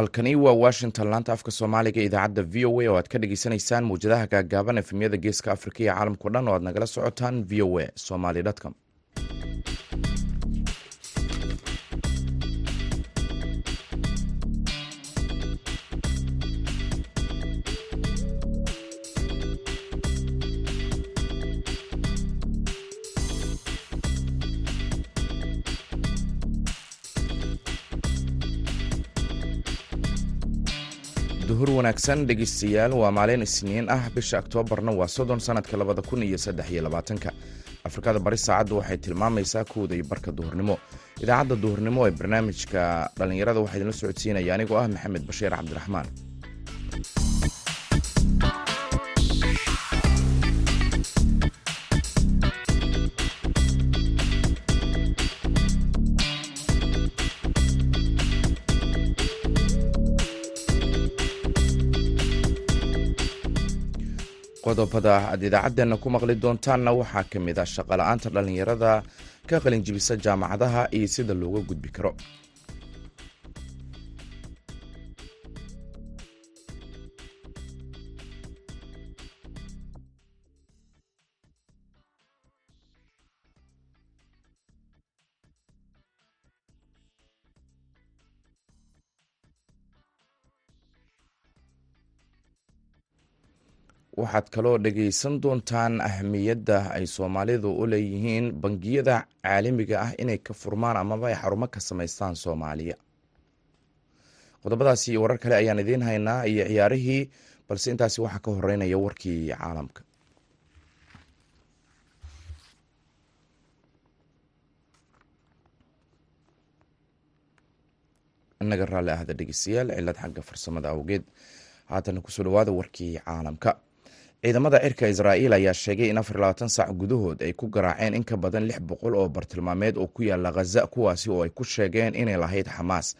halkani waa washington. Laanta afka soomaaliga idaacadda v o a oo aad ka dhegeysaneysaan mawjadaha gaagaaban efemyada geeska afrika iyo caalamkao dhan oo aad nagala socotaan v o a somaly com wanaagsan dhegeystayaal waa maalin isniin ah. Bisha oktoobarna waa soddon sanadka labada kun iyo saddex iyo labaatanka. Afrikada bari saacaddu waxay tilmaamaysaa kowda iyo barka duhurnimo. Idaacadda duhurnimo ee barnaamijka dhallinyarada waxaa idinla socodsiinaya anigoo ah maxamed bashiir cabdiraxmaan qodobada aad idaacaddeena ku maqli doontaanna waxaa ka mid ah shaqala-aanta dhallinyarada ka qalinjibisa jaamacadaha iyo sida looga gudbi karo waxaad kaloo dhegaysan doontaan ahmiyadda ay soomaalidu u leeyihiin bangiyada caalamiga ah inay ka furmaan amaba ay xarumo ka samaystaan soomaaliya. Qodobadaasi iyo warar kale ayaan idiin haynaa iyo ciyaarihii balse intaasi waxaa ka horeynaya warkii caalamka. Inaga raalli ahda dhegeystayaal cilad xagga farsamada awgeed. Haatana ku soo dhawaada warkii caalamka ciidamada cirka israa'iil ayaa sheegay in afar labaatan saac gudahood ay ku garaaceen in ka badan lix boqol oo bartilmaameed oo ku yaalla khaza kuwaasi oo ay ku sheegeen inay lahayd xamaas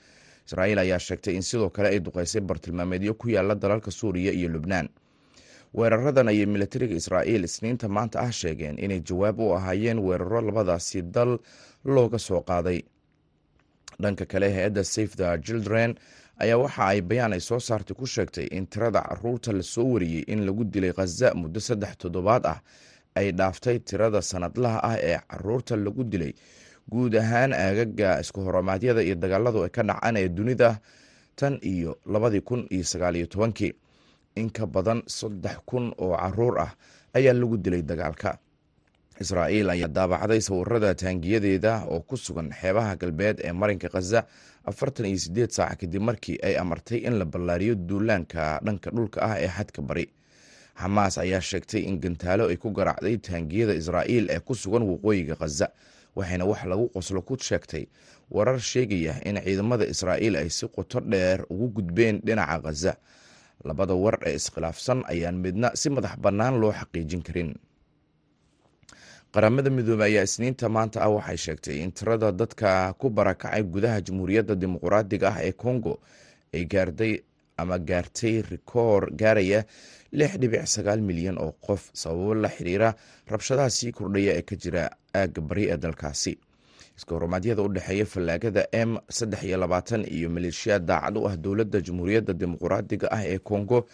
israa'iil ayaa sheegtay in sidoo kale ay duqeysay bartilmaameedyo ku yaalla dalalka suuriya iyo lubnaan. Weeraradan ayay militariga israa'iil isniinta maanta ah sheegeen inay jawaab u ahaayeen weeraro labadaasi dal looga soo qaaday. Dhanka kale hay'adda safe the children ayaa waxa ay bayaan ay soo saartay ku sheegtay in tirada carruurta la soo wariyey in lagu dilay khaza muddo saddex toddobaad ah ay dhaaftay tirada sanadlaha ah ee carruurta lagu dilay. Guud ahaan aagaga isku horomaadyada iyo dagaaladu ay ka dhacaan ee dunida tan iyo labadii kun iyo sagaaliyo tobankii. In ka badan saddex kun oo carruur ah ayaa lagu dilay dagaalka. Israa'iil ayaa daabacday sawirada taangiyadeeda oo ku sugan xeebaha galbeed ee marinka khaza afartan iyo sideed saac kadib markii ay amartay in la ballaariyo duulaanka dhanka dhulka ah ee xadka bari. Xamaas ayaa sheegtay in gantaalo ay ku garaacday taangiyada israa'iil ee ku sugan waqooyiga khaza waxayna wax lagu qoslo ku sheegtay. Warar sheegaya in ciidamada israa'iil ay si qoto dheer ugu gudbeen dhinaca khaza labada war ee iskhilaafsan ayaan midna si madax bannaan loo xaqiijin karin qaramada midoobey ayaa isniinta maanta ah waxay sheegtay in tirada dadka ku barakacay gudaha jamhuuriyadda dimuqraadiga ah ee congo ay gaarday ama gaartay rikoor gaaraya lix dhibic sagaal milyan oo qof sababo la xiriira rabshadaha sii kordhaya ee ka jira aagga bari ee dalkaasi. Iska horumaadyada u dhexeeya fallaagada m saddex iyo labaatan iyo maleeshiyaad daacad u ah dowladda jamhuuriyadda dimuqraadiga ah ee congo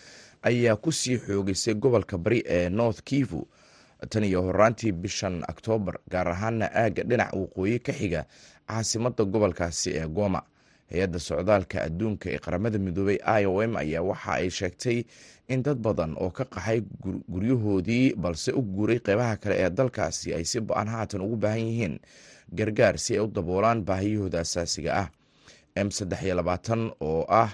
ayaa ku sii xoogeysay gobolka bari ee north kivu tan iyo horaantii bishan oktoobar gaar ahaana aagga dhinac waqooyi ka xiga caasimada gobolkaasi ee goma. Hay'adda socdaalka adduunka ee qaramada midoobey i o m ayaa waxa ay sheegtay in dad badan oo ka qaxay guryahoodii balse u guuray qeybaha kale ee dalkaasi ay si ba'an haatan ugu baahan yihiin gargaar si ay u daboolaan baahiyahooda asaasiga ah. M saddex iyo labaatan oo ah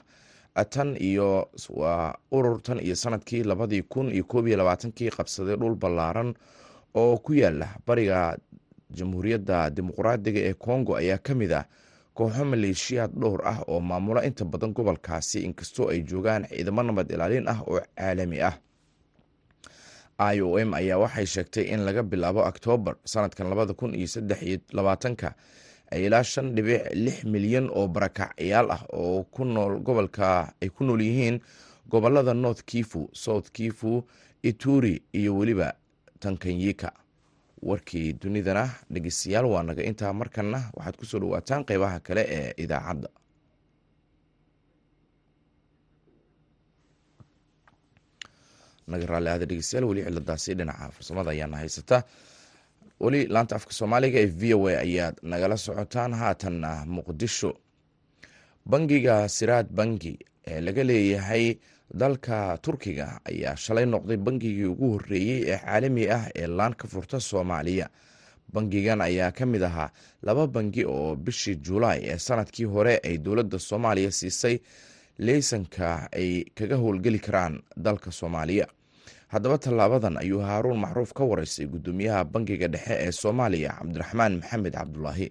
tan iyo waa urur tan iyo sannadkii labadii kun iyo koob iyo labaatankii qabsaday dhul ballaaran oo ku yaalla bariga jamhuuriyadda dimuqraadiga ee congo ayaa ka mid ah kooxo maleeshiyaad dhowr ah oo maamula inta badan gobolkaasi inkastoo ay joogaan ciidamo nabad ilaalin ah oo caalami ah. I o m ayaa waxay sheegtay in laga bilaabo oktoobar sanadkan labada kun iyo saddex iyo labaatanka ilaa shan dhibic lix milyan oo barakacyaal ah oo ku nool gobolka ay ku nool yihiin gobollada north kifu south kifu ituri iyo weliba tankanyika warkii dunidana dhegeystayaal waa naga intaa markanna waxaad ku soo dhawaataan qaybaha kale ee idaacadda. Naga raali aada dhegeystayaal weli ciladaasi dhinaca farsamada ayaana haysata weli laanta afka soomaaliga ee v o a ayaad nagala socotaan. Haatanna muqdisho. Bangiga siraad bangi ee laga leeyahay dalka turkiga ayaa shalay noqday bangigii ugu horeeyey ee caalami ah ee laan ka furta soomaaliya. Bangigan ayaa ka mid ahaa laba bangi oo bishii julaay ee sannadkii hore ay dowladda soomaaliya siisay leysanka ay kaga howlgeli karaan dalka soomaaliya haddaba tallaabadan ayuu haaruun macruuf ka wareystay guddoomiyaha bangiga dhexe ee soomaaliya cabdiraxmaan maxamed cabdulaahi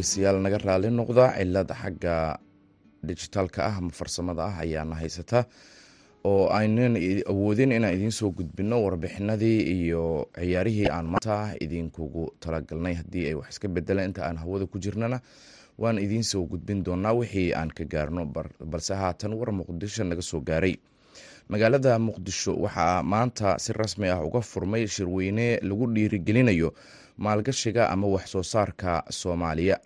dhegeystayaal naga raali noqda cilada xagga dijitaalka ah ama farsamada ah ayaana haysata oo aynan awoodin inaan idiin soo gudbino warbixinadii iyo ciyaarihii aan maanta idinkugu talagalnay. Haddii ay wax iska bedelaan inta aan hawada ku jirnana waan idiin soo gudbin doonaa wixii aan ka gaarno balse haatan war muqdisho naga soo gaaray. Magaalada muqdisho waxaa maanta si rasmi ah uga furmay shirweyne lagu dhiirigelinayo maalgashiga ama waxsoo saarka soomaaliya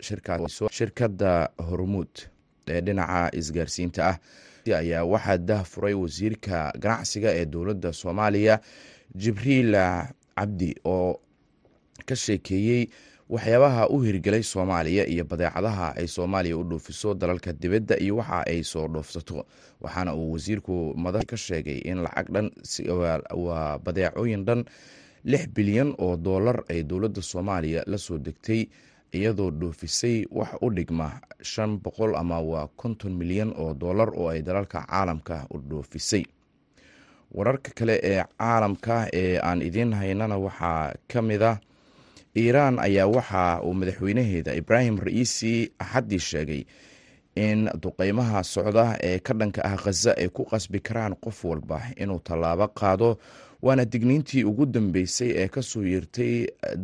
shirkadda hormuud ee dhinaca isgaarsiinta ah ayaa waxaa dah furay wasiirka ganacsiga ee dowladda soomaaliya jibriil cabdi oo ka sheekeeyey waxyaabaha u hirgelay soomaaliya iyo badeecadaha ay soomaaliya u dhoofiso dalalka dibadda iyo waxa ay soo dhoofsato. Waxaana uu wasiirku madax ka sheegay in lacag dhan waa badeecooyin dhan lix bilyan oo doolar ay dowladda soomaaliya la soo degtay iyadoo dhoofisay wax u dhigma shan boqol ama waa konton milyan oo doolar oo ay dalalka caalamka u dhoofisay. Wararka kale ee caalamka ee aan idiin haynana waxaa ka mid a iiraan ayaa waxa uu madaxweynaheeda ibraahim ra'iisi axaddii sheegay in duqeymaha socda ee ka dhanka ah khaza ay ku qasbi karaan qof walba inuu tallaabo qaado waana digniintii ugu dambeysay ee ka soo yeertay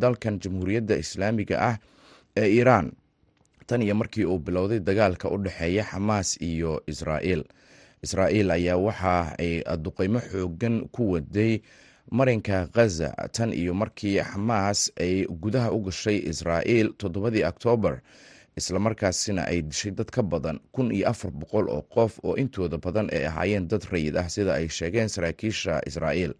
dalkan jamhuuriyadda islaamiga ah ee iiraan tan iyo markii uu bilowday dagaalka u dhexeeya xamaas iyo israa'iil. Israa'iil ayaa waxa ay duqeymo xoogan ku waday marinka khaza tan iyo markii xamaas ay gudaha u gashay israa'iil toddobadii oktoobar islamarkaasina ay dishay dad ka badan kun iyo afar boqol oo qof oo intooda badan ay ahaayeen dad rayid ah sida ay sheegeen saraakiisha israa'iil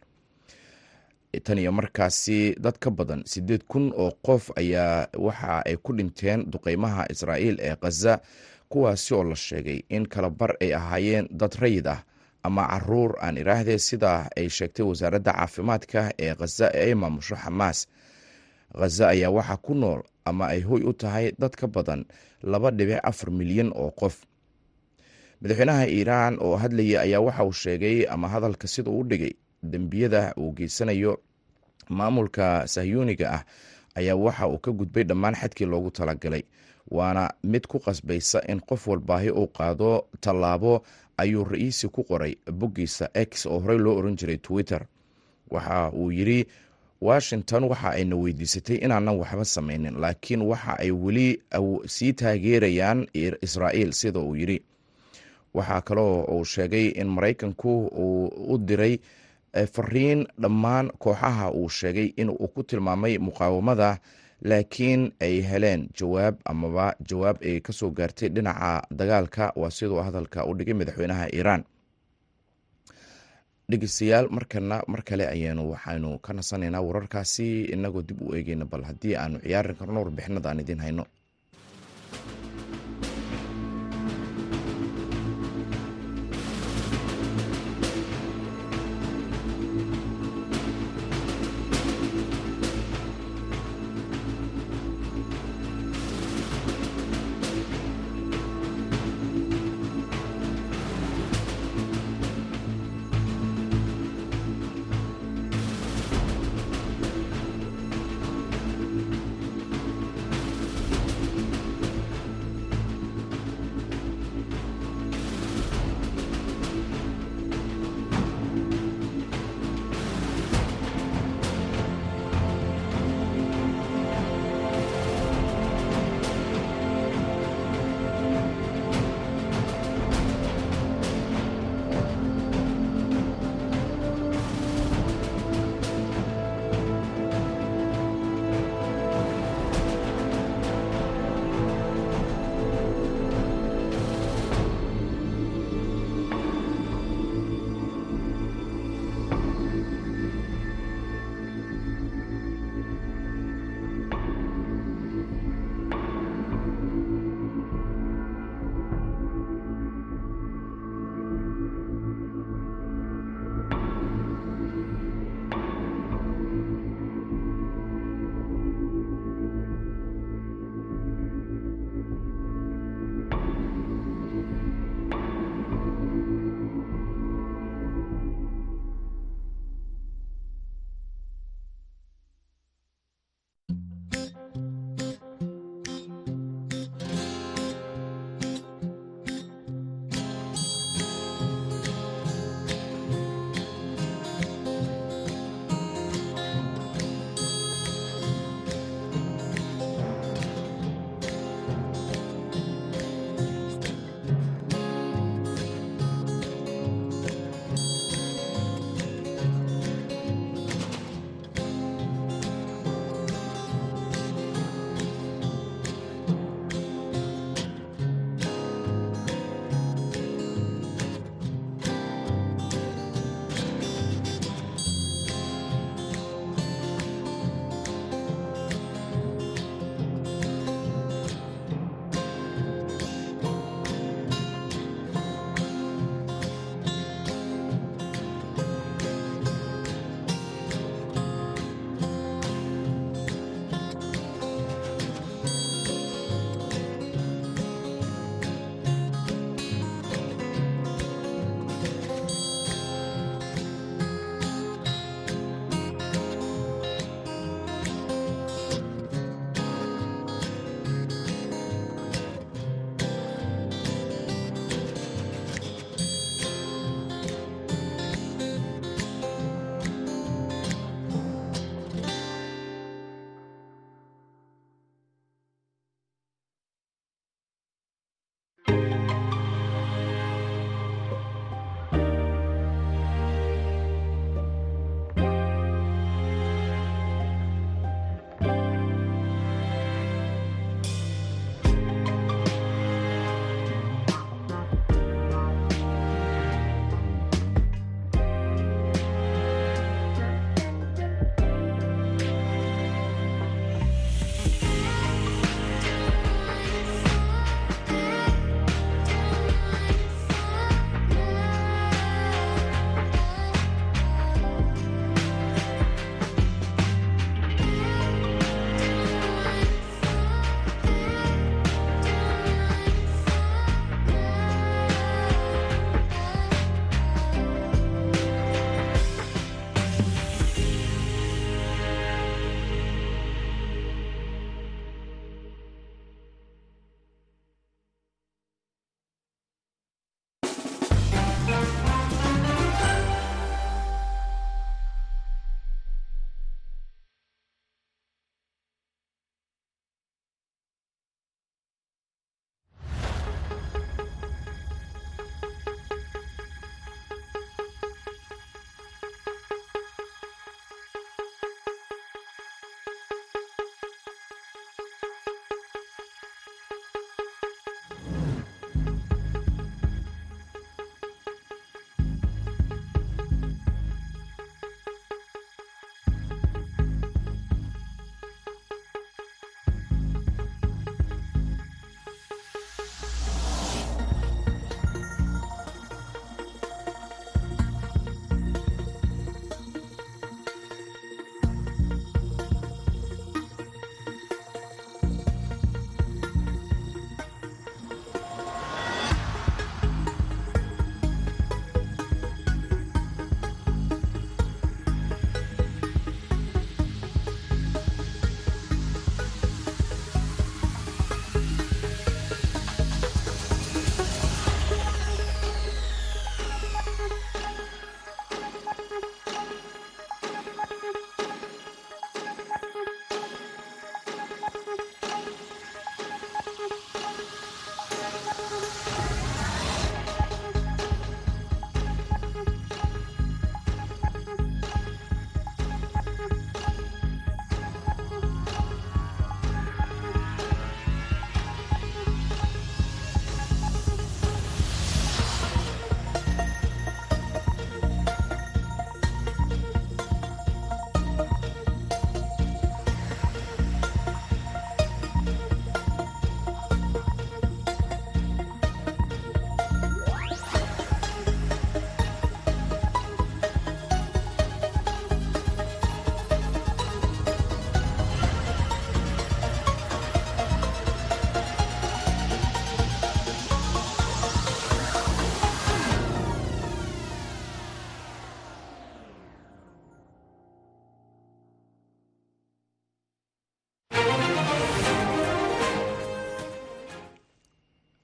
tan iyo markaasi dad ka badan siddeed kun oo qof ayaa waxa ay ku dhinteen duqeymaha israa'iil ee khaza kuwaasi oo la sheegay in kala bar ay ahaayeen dad rayid ah ama carruur aan iraahdee sida ay sheegtay wasaaradda caafimaadka ee khaza ee ay maamusho xamaas. Khaza ayaa waxaa ku nool ama ay hoy u tahay dad ka badan laba dhibic afar milyan oo qof. Madaxweynaha iiraan oo hadlaya ayaa waxa uu sheegay ama hadalka sida uu dhigay dembiyada uu geysanayo maamulka sahyuuniga ah ayaa waxa uu ka gudbay dhammaan xadkii loogu talagalay waana mid ku qasbaysa in qof walbaahi uu qaado tallaabo ayuu ra'iisi ku qoray boggiisa x oo horey loo oran jiray twitter. Waxa uu yidri washington waxa ayna weydiisatay inaanan waxba samaynin laakiin waxa ay weli sii taageerayaan israa'iil sida uu yidhi. Waxaa kaloo uu sheegay in maraykanku uu u diray fariin dhammaan kooxaha uu sheegay in uu ku tilmaamay muqaawamada laakiin ay heleen jawaab amaba jawaab ay ka soo gaartay dhinaca dagaalka. Waa siduu hadalka u dhigay madaxweynaha iiraan. Dhegeystayaal markana mar kale ayaanu waxaynu ka nasanaynaa wararkaasi inagoo dib u eegeyna bal haddii aanu ciyaarin karno warbixinada aan idiin hayno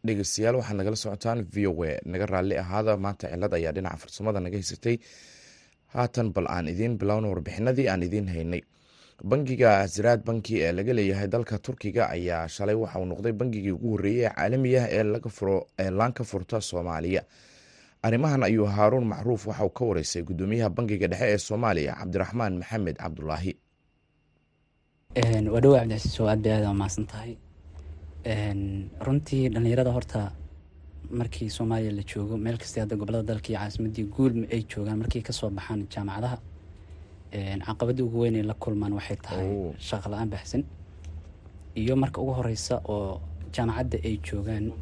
dhegeystayaal waxaad nagala socotaan v o a. Naga raalli ahaada maanta cilad ayaa dhinaca farsamada naga haysatay. Haatan bal aan idiin bilowno warbixinadii aan idiin haynay. Bangiga ziraad banki ee laga leeyahay dalka turkiga ayaa shalay waxa uu noqday bangigii ugu horreeyey ee caalamiah ee laan ka furta soomaaliya. Arrimahan ayuu haaruun macruuf waxa uu ka wareysay guddoomiyaha bangiga dhexe ee soomaaliya cabdiraxmaan maxamed cabdulaahi waa dhawa cabdicasiis oo aad bay aada mahadsan tahay runtii dhallinyarada horta markii soomaaliya la joogo meel kasta hadda gobollada dalka iyo caasimadii guul ay joogaan markay ka soo baxaan jaamacadaha caqabadda ugu weyn ay la kulmaan waxay tahay shaqo la'aan baxsan iyo marka ugu horeysa oo jaamacadda ay joogaan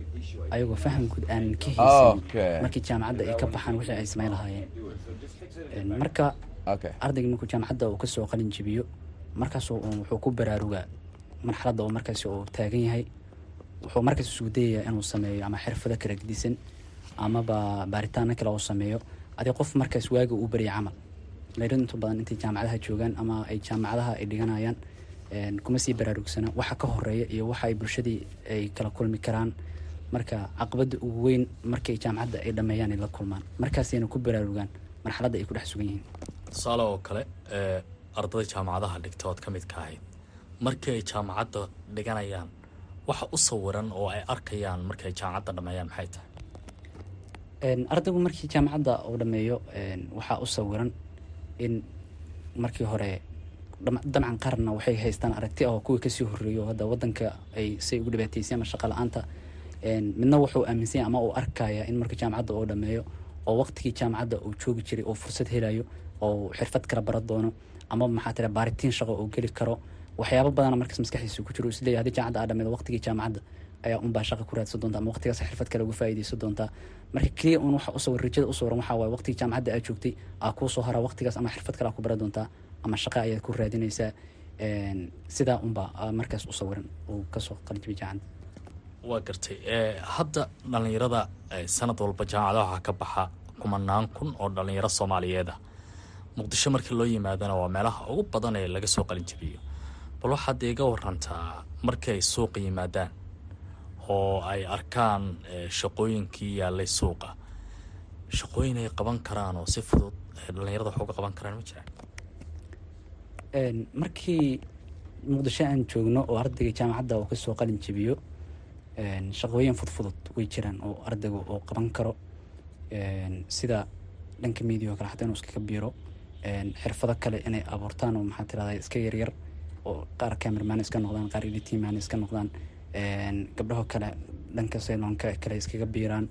ayagoo faham guud aanan ka haysan markii jaamacadda ay ka baxaan wixii ay samayn lahaayeen marka ardayga markuu jaamacadda uu ka soo qalin jibiyo markaas wuxuu ku baraarugaa marxaladda oo markaas uu taagan yahay wuxuu markaas isugu dayayaa inuu sameeyo ama xirfado kala gedisan amaba baaritaano kale uu sameeyo. Adi qof markaas waaga uu barya camal dhalinyaradu inta badan intay jaamacadaha joogaan ama ay jaamacadaha ay dhiganayaan kuma sii baraarugsana waxa ka horreeya iyo waxa ay bulshadii ay kala kulmi karaan. Marka caqabadda ugu weyn markay jaamacadda ay dhameeyaan ay la kulmaan. Markaasayna ku baraarugaan marxaladda ay ku dhex sugan yihiin. Tusaale oo kale ardada jaamacadaha dhigta ood ka mid ka ahayd. Markii ay jaamacadda dhiganayaan waxa u sawiran oo ay arkayaan markii ay jaamacadda dhameeyaan maxay tahay? Ardaygu markii jaamacadda uu dhameeyo waxaa u sawiran in markii hore dabcan qaarna waxay haystaan aragti ah oo kuwii ka sii horreeyo oo hadda wadanka ay say ugu dhibaataysay ama shaqa la'aanta midna wuxuu aaminsanya ama uu arkaya in markii jaamacadda uu dhameeyo oo waqtigii jaamacadda uu joogi jiray oo fursad helayo oo xirfad kala baran doono ama maxaa tira baaritiin shaqo uu geli karo waxyaabo badana markaas maskaxdiisa ku jiro. Isleeyahay haddii jaamacadda aa dhameedo waqtigii jaamacadda ayaa unbaa shaqa ku raadsan doonta ama waqtigaas xirfad kale uga faa'iidaysan doontaa. Marka keliya un waxa usawir rajada u sawiran waxaa waaye waqtigii jaamacadda aa joogtay aa kuu soo waqtigaas ama xirfad kale aa ku baran doontaa ama shaqa ayaad ku raadinaysaa. Sidaa unbaa markaas u sawiran uu ka soo qalinjibay jaamacadda. Waa gartay hadda dhallinyarada sanad walba jaamacada waxaa ka baxa kumanaan kun oo dhallinyaro soomaaliyeed ah. Muqdisho markii loo yimaadana waa meelaha ugu badan ee laga soo qalinjabiyo bal waxaad iga warantaa markii ay suuqa yimaadaan oo ay arkaan shaqooyinkii yaalay suuqa shaqooyin ay qaban karaan oo si fudud dhallinyarada wax uga qaban karaan ma jiraan markii muqdisho aan joogno oo ardayga jaamacadda uu ka soo qalin jabiyo shaqooyin fudfudud way jiraan oo ardayga uu qaban karo. Sida dhanka media oo kale xataa inuu iskaga biiro xirfado kale inay abuurtaan oo maxaa tirahda iska yaryar oo qaar camerman iska noqdaan qaar editman iska noqdaan gabdhaho kale dhanka selonka kale iskaga biiraan.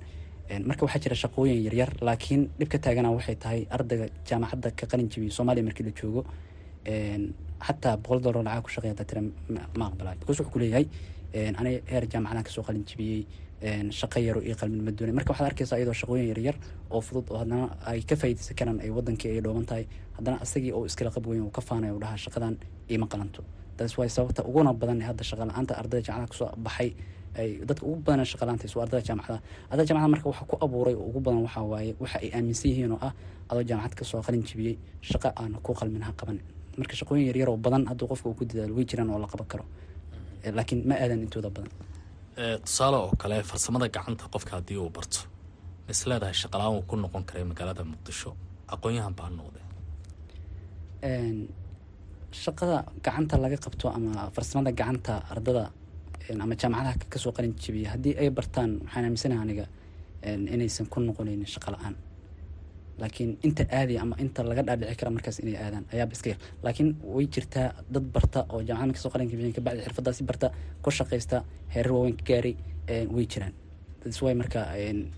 Marka waxaa jira shaqooyin yaryar laakiin dhibka taagana waxay tahay ardayga jaamacadda ka qalin jabiyo soomaaliya markii la joogo. Xataa boqol dollar lacag ku shaqeya tira ma aqbalay. Because wuxuu kuleeyahay aniga heer jaamacadaha ka soo qalin jabiyey shaqo yaro iyo qalmin ma doonay marka waxaad arkaysaa iyadoo shaqooyin yaryar oo fudud oo haddana ay ka faa'iidaysan karaan ay wadankii ay dhooban tahay haddana asagii oo iskala qab weyn uu ka faanayo u dhahaa shaqadan iima qalanto. Taas waay sababta uguna badan hadda shaqa la'aanta ardayda jaamacadaha ka soo baxay ay dadka ugu badan shaqa la'aanta waa ardayda jaamacadaha ardayda jaamacadaha marka waxa ku abuuray oo ugu badan waxaa waaye waxa ay aaminsan yihiin oo ah adoo jaamacad ka soo qalin jibiyey shaqo aan ku qalmin ha qaban. Marka shaqooyin yaryar badan hadduu qofka uu ku dadaalo way jiraan oo la qaban karo. Laakiin ma aadan intooda badan tusaale oo kale farsamada gacanta qofka haddii uu barto mis leedahay shaqala-aan uu ku noqon karay magaalada muqdisho aqoon-yahan baa noqde shaqada gacanta laga qabto ama farsamada gacanta ardada ama jaamacadaha ka soo qalin jabiya haddii ay bartaan waxaan aaminsanaha aniga inaysan ku noqonaynin shaqa la'aan laakiin inta aadaya ama inta laga dhaadhici kara markaas inay aadaan ayaaba iska yar. Laakiin way jirtaa dad barta oo jaamacada ka soo qalinka bixin kabacdi xirfadaasi barta ku shaqaysta heerar waaweyn ka gaaray way jiraan. Why marka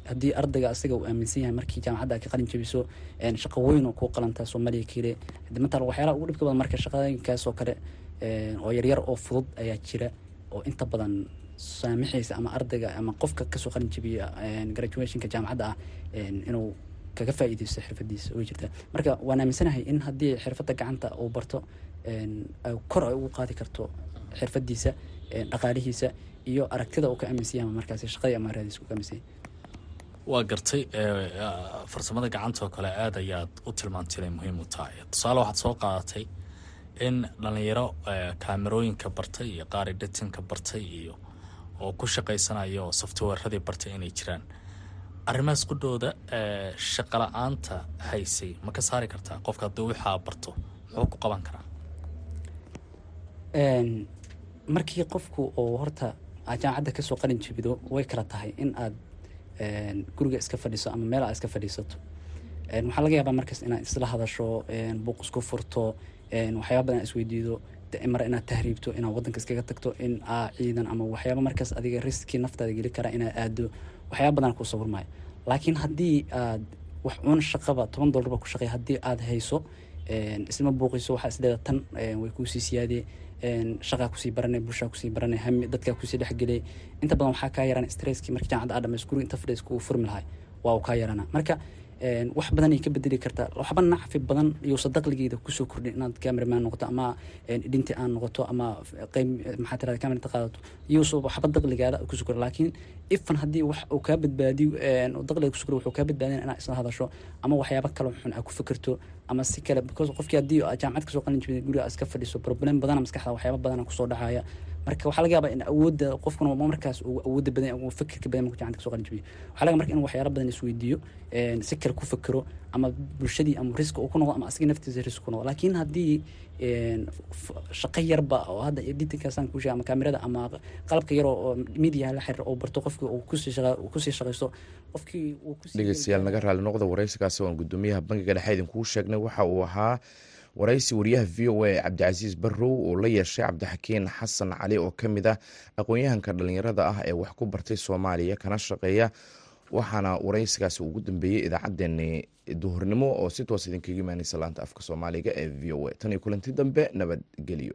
haddii ardayga asaga uu aaminsan yahay markii jaamacadda ka qalin jabiso shaqo weyn oo kuu soomaaliya hadi matal waxyaalaha ugu dhibka badan marka shaqooyinkaas oo kale oo yaryar oo fudud ayaa jira oo inta badan saamixaysa ama ardayga ama qofka ka soo qalin jabiya graduationka jaamacadda ah inuu kaga faa'iidaysto xirfadiisa way jirtaa. Marka waan aaminsanahay in haddii xirfadda gacanta uu barto kor ay ugu qaadi karto xirfadiisa dhaqaalihiisa iyo aragtida uu ka aaminsan yahay markaasi shaqadii ama raadiisa uu ka aaminsan yahay waa gartay farsamada gacanta oo kale aada ayaad u tilmaantay inay muhiim u tahay. Tusaale waxaad soo qaadatay in dhalinyaro kaamerooyinka bartay iyo qaar editinka bartay iyo oo ku shaqaysanaya oo softwareradii bartay inay jiraan arrimahaas qudhooda shaqa la'aanta haysay ma ka saari kartaa qofka haddii waxaa barto? Muxuu ku qaban karaa? Markii qofku oo horta jaamacadda ka soo qalin jebido way kala tahay in aad guriga iska fadhiiso ama meel aad iska fadhiisato. Waxaa laga yaabaa markaas inaad isla hadasho buuq isku furto waxyaaba badan isweydiido mar inaad tahriibto inaad wadanka iskaga tagto in aa ciidan ama waxyaaba markaas adiga riskii naftaada geli kara inaad aado waxyaaba badan ku sawirmaayo laakiin haddii aad wax uun shaqaba toban dollarba ku shaqey haddii aad hayso isma buuqiso waxaa isleeda tan way kuusii siyaadee shaqaa ku sii baranay bulshaa ku sii baranay hami dadkaa ku sii dhexgelay inta badan waxaa kaa yaraan stresskii markii jaamacadda aad dhamays inta fadhiis furmi lahay waa uu kaa yaraana marka wax badan ay ka bedeli kartaa waxba nacfi badan iyousa daqligeeda ku soo kordhin inaad cameraman noqoto ama dhinti aan noqoto ama qeyb maxaa tirada camerata qaadato. Iyousa waxba daqligaada ku soo kordhin. Laakiin ifan haddii wax uu kaa badbaadiyo daqliga ku soo kordhin wuxuu kaa badbaadin inaad isla hadasho ama waxyaaba kale xun aad ku fikirto ama si kale because qofkii haddii jaamacad ka soo qalin jibida guriga iska fadhiso problem badana maskaxda waxyaaba badana ku soo dhacaya. Marka waxaa laga yaabaa in awoodda qofkuna markaas uu awoodda badan uu fikirka badan markuu jaamacad ka soo qalin jibiyo waxaa laga marka in waxyaala badan isweydiiyo si kale ku fikiro ama bulshadii ama riska uu ku noqdo ama asiga naftiisa risk ku noqdo. Laakiin haddii shaqo yarba oo hadda editinkaasaan kuu sheega ama kaamirada ama qalabka yaroo oo media la xiriir oo barto qofkii uu ku sii shaqa ku sii shaqaysto qofkii uu dhegeystayaal naga raali noqda waraysigaasi waan gudoomiyaha bangiga dhexe idinkuu sheegnay. Waxa uu ahaa waraysi wariyaha v o a cabdicasiis barrow oo la yeeshay cabdixakiin xasan cali oo ka mid ah aqoon-yahanka dhallinyarada ah ee wax ku bartay soomaaliya kana shaqeeya waxaana waraysigaasi ugu dambeeyey idaacaddeenni duhurnimo oo si toos idinkaga imaaneysa laanta afka soomaaliga ee v o a. Tan iyo kulanti dambe nabadgelyo